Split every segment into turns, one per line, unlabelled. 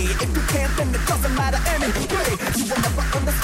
If you
can't, then it doesn't matter anyway. You will never understand.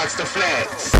Watch the flats.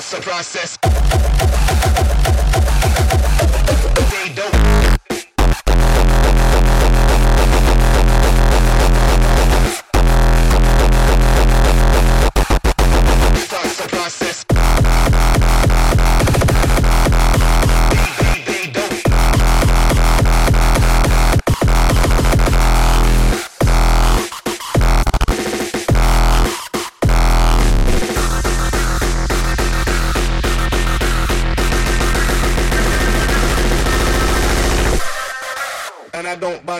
trust the process. They don't.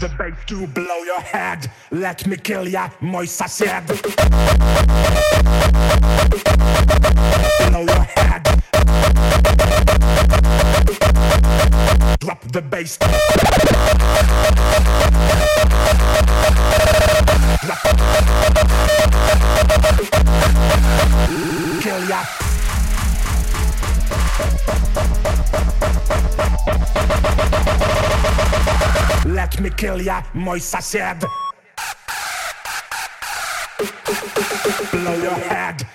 the bass to blow your head. Let me kill ya, moi said. Blow your head. Drop the bass. Kill ya. Me kill ya, moi said. Blow your head.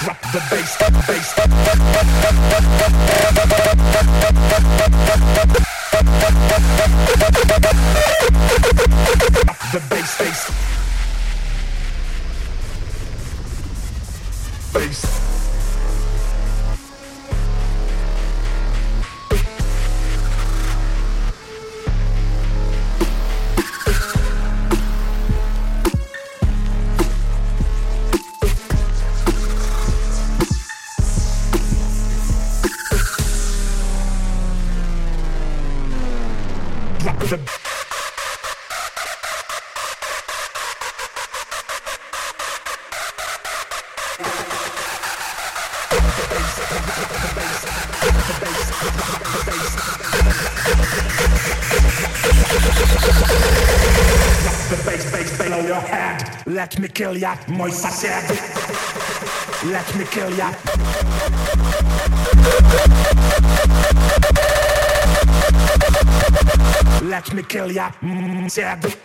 Drop the bass, bass. Drop the bass, bass. Bass. Let me kill ya, moi said. Let me kill ya. Let me kill ya, said.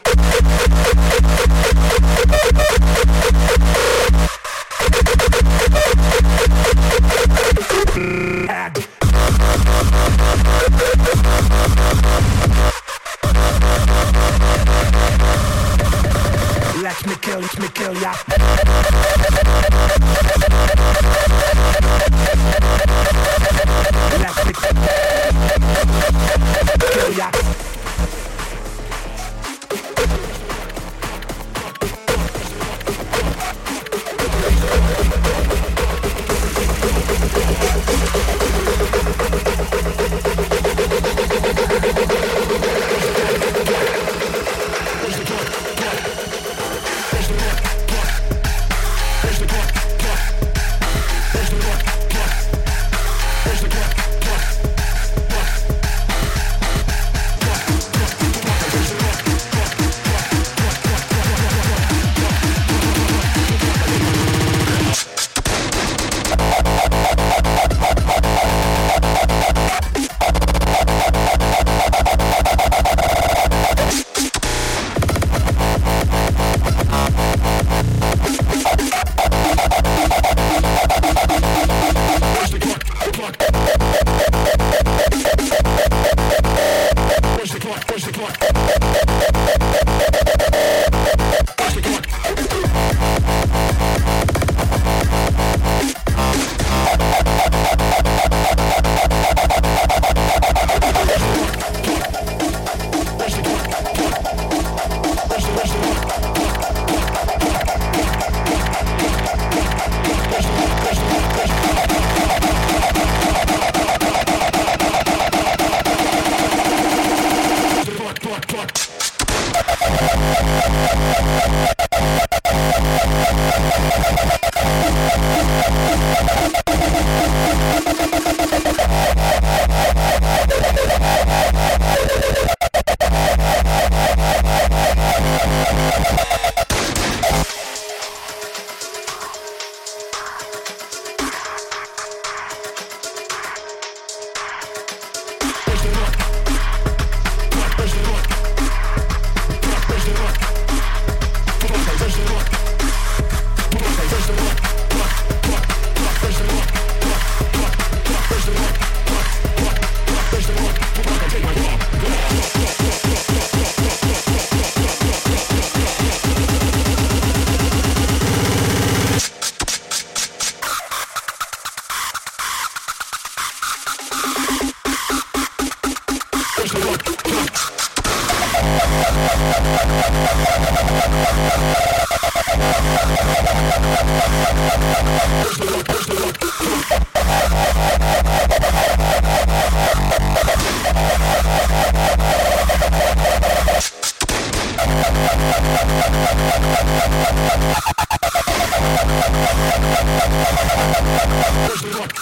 music like Let's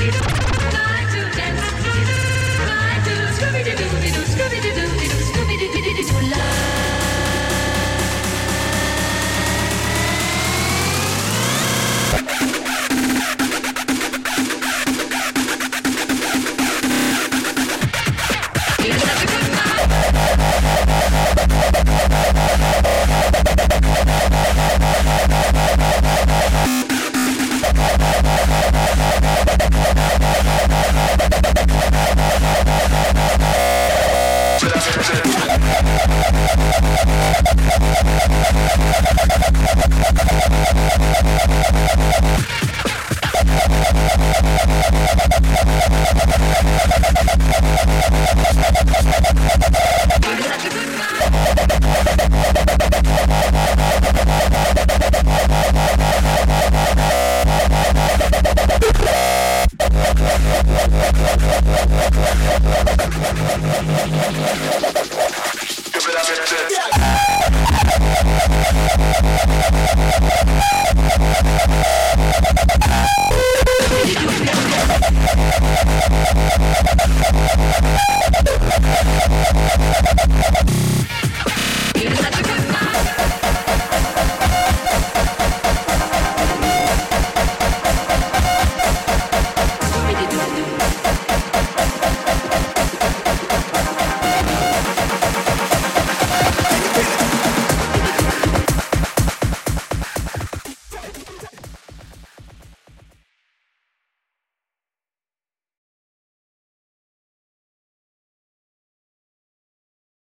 Thank